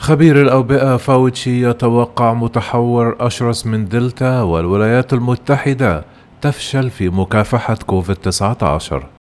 خبير الأوبئة فاوتشي يتوقع متحور أشرس من دلتا والولايات المتحدة تفشل في مكافحة كوفيد-19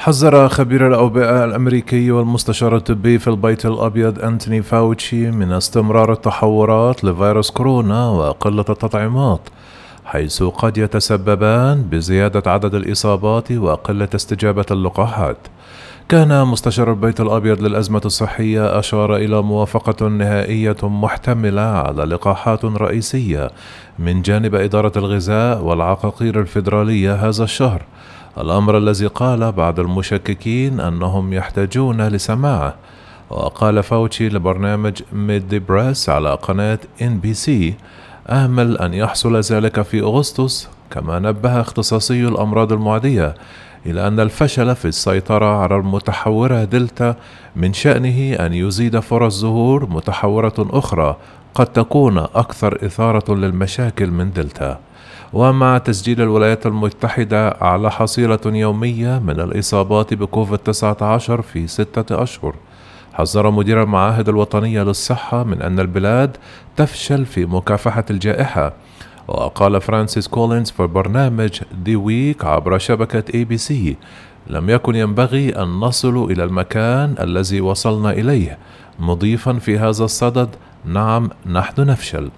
حذر خبير الأوبئة الأمريكي والمستشار الطبي في البيت الأبيض أنتوني فاوتشي من استمرار التحورات لفيروس كورونا وقلة التطعيمات حيث قد يتسببان بزيادة عدد الإصابات وقلة استجابة اللقاحات. كان مستشار البيت الأبيض للأزمة الصحية أشار إلى موافقة نهائية محتملة على لقاحات رئيسية من جانب إدارة الغذاء والعقاقير الفيدرالية هذا الشهر. الأمر الذي قال بعض المشككين أنهم يحتاجون لسماعه. وقال فاوتشي لبرنامج Meet the Press على قناة NBC آمل أن يحصل ذلك في أغسطس كما نبه اختصاصي الأمراض المعدية إلى أن الفشل في السيطرة على المتحورة دلتا من شأنه أن يزيد فرص ظهور متحورة أخرى قد تكون أكثر إثارة للمشاكل من دلتا. ومع تسجيل الولايات المتحدة أعلى حصيلة يومية من الإصابات بكوفيد 19 في ستة أشهر. حذر مدير المعاهد الوطنية للصحة من أن البلاد تفشل في مكافحة الجائحة. وقال فرانسيس كولينز في برنامج This Week عبر شبكة ABC لم يكن ينبغي أن نصل إلى المكان الذي وصلنا إليه. مضيفا في هذا الصدد نعم نحن نفشل.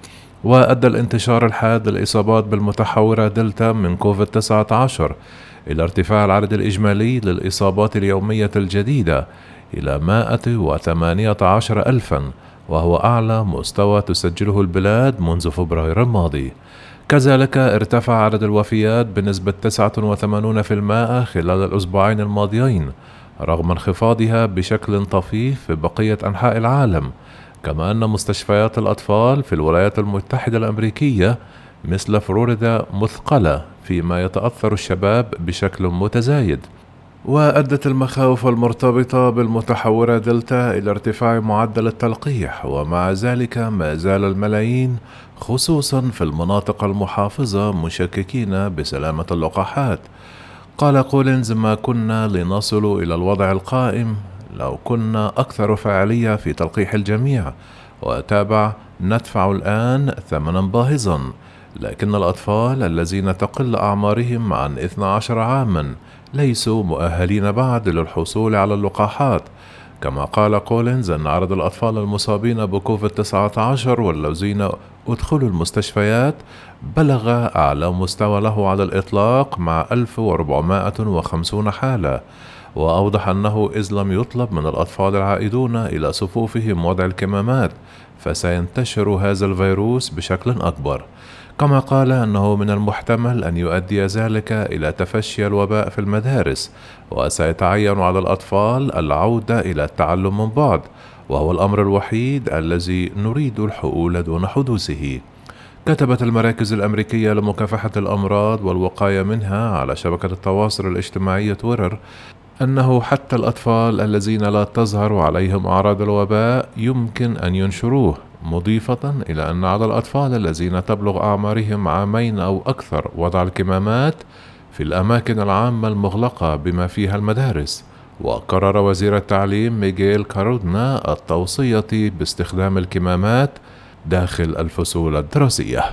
وأدى الانتشار الحاد للإصابات بالمتحورة دلتا من كوفيد 19 إلى ارتفاع العدد الإجمالي للإصابات اليومية الجديدة إلى 118 ألفا وهو أعلى مستوى تسجله البلاد منذ فبراير الماضي. كذلك ارتفع عدد الوفيات بنسبة 89% خلال الأسبوعين الماضيين رغم انخفاضها بشكل طفيف في بقية أنحاء العالم. كما أن مستشفيات الأطفال في الولايات المتحدة الأمريكية مثل فلوريدا مثقلة فيما يتأثر الشباب بشكل متزايد. وأدت المخاوف المرتبطة بالمتحورة دلتا إلى ارتفاع معدل التلقيح ومع ذلك ما زال الملايين خصوصا في المناطق المحافظة مشككين بسلامة اللقاحات. قال كولينز ما كنا لنصل إلى الوضع القائم لو كنا أكثر فعالية في تلقيح الجميع. وتابع ندفع الآن ثمنا باهظا. لكن الأطفال الذين تقل أعمارهم عن 12 عاما ليسوا مؤهلين بعد للحصول على اللقاحات. كما قال كولينز أن عدد الأطفال المصابين بكوفيد 19 والذين أدخلوا المستشفيات بلغ أعلى مستوى له على الإطلاق مع 1450 حالة. وأوضح أنه إذ لم يطلب من الأطفال العائدون إلى صفوفهم وضع الكمامات فسينتشر هذا الفيروس بشكل أكبر. كما قال أنه من المحتمل أن يؤدي ذلك إلى تفشي الوباء في المدارس وسيتعين على الأطفال العودة إلى التعلم من بعد وهو الأمر الوحيد الذي نريد الحؤول دون حدوثه. كتبت المراكز الأمريكية لمكافحة الأمراض والوقاية منها على شبكة التواصل الاجتماعي تويتر أنه حتى الأطفال الذين لا تظهر عليهم أعراض الوباء يمكن أن ينشروه مضيفة إلى أن على الأطفال الذين تبلغ أعمارهم عامين أو أكثر وضع الكمامات في الأماكن العامة المغلقة بما فيها المدارس. وقرر وزير التعليم ميغيل كارودنا التوصية باستخدام الكمامات داخل الفصول الدراسية.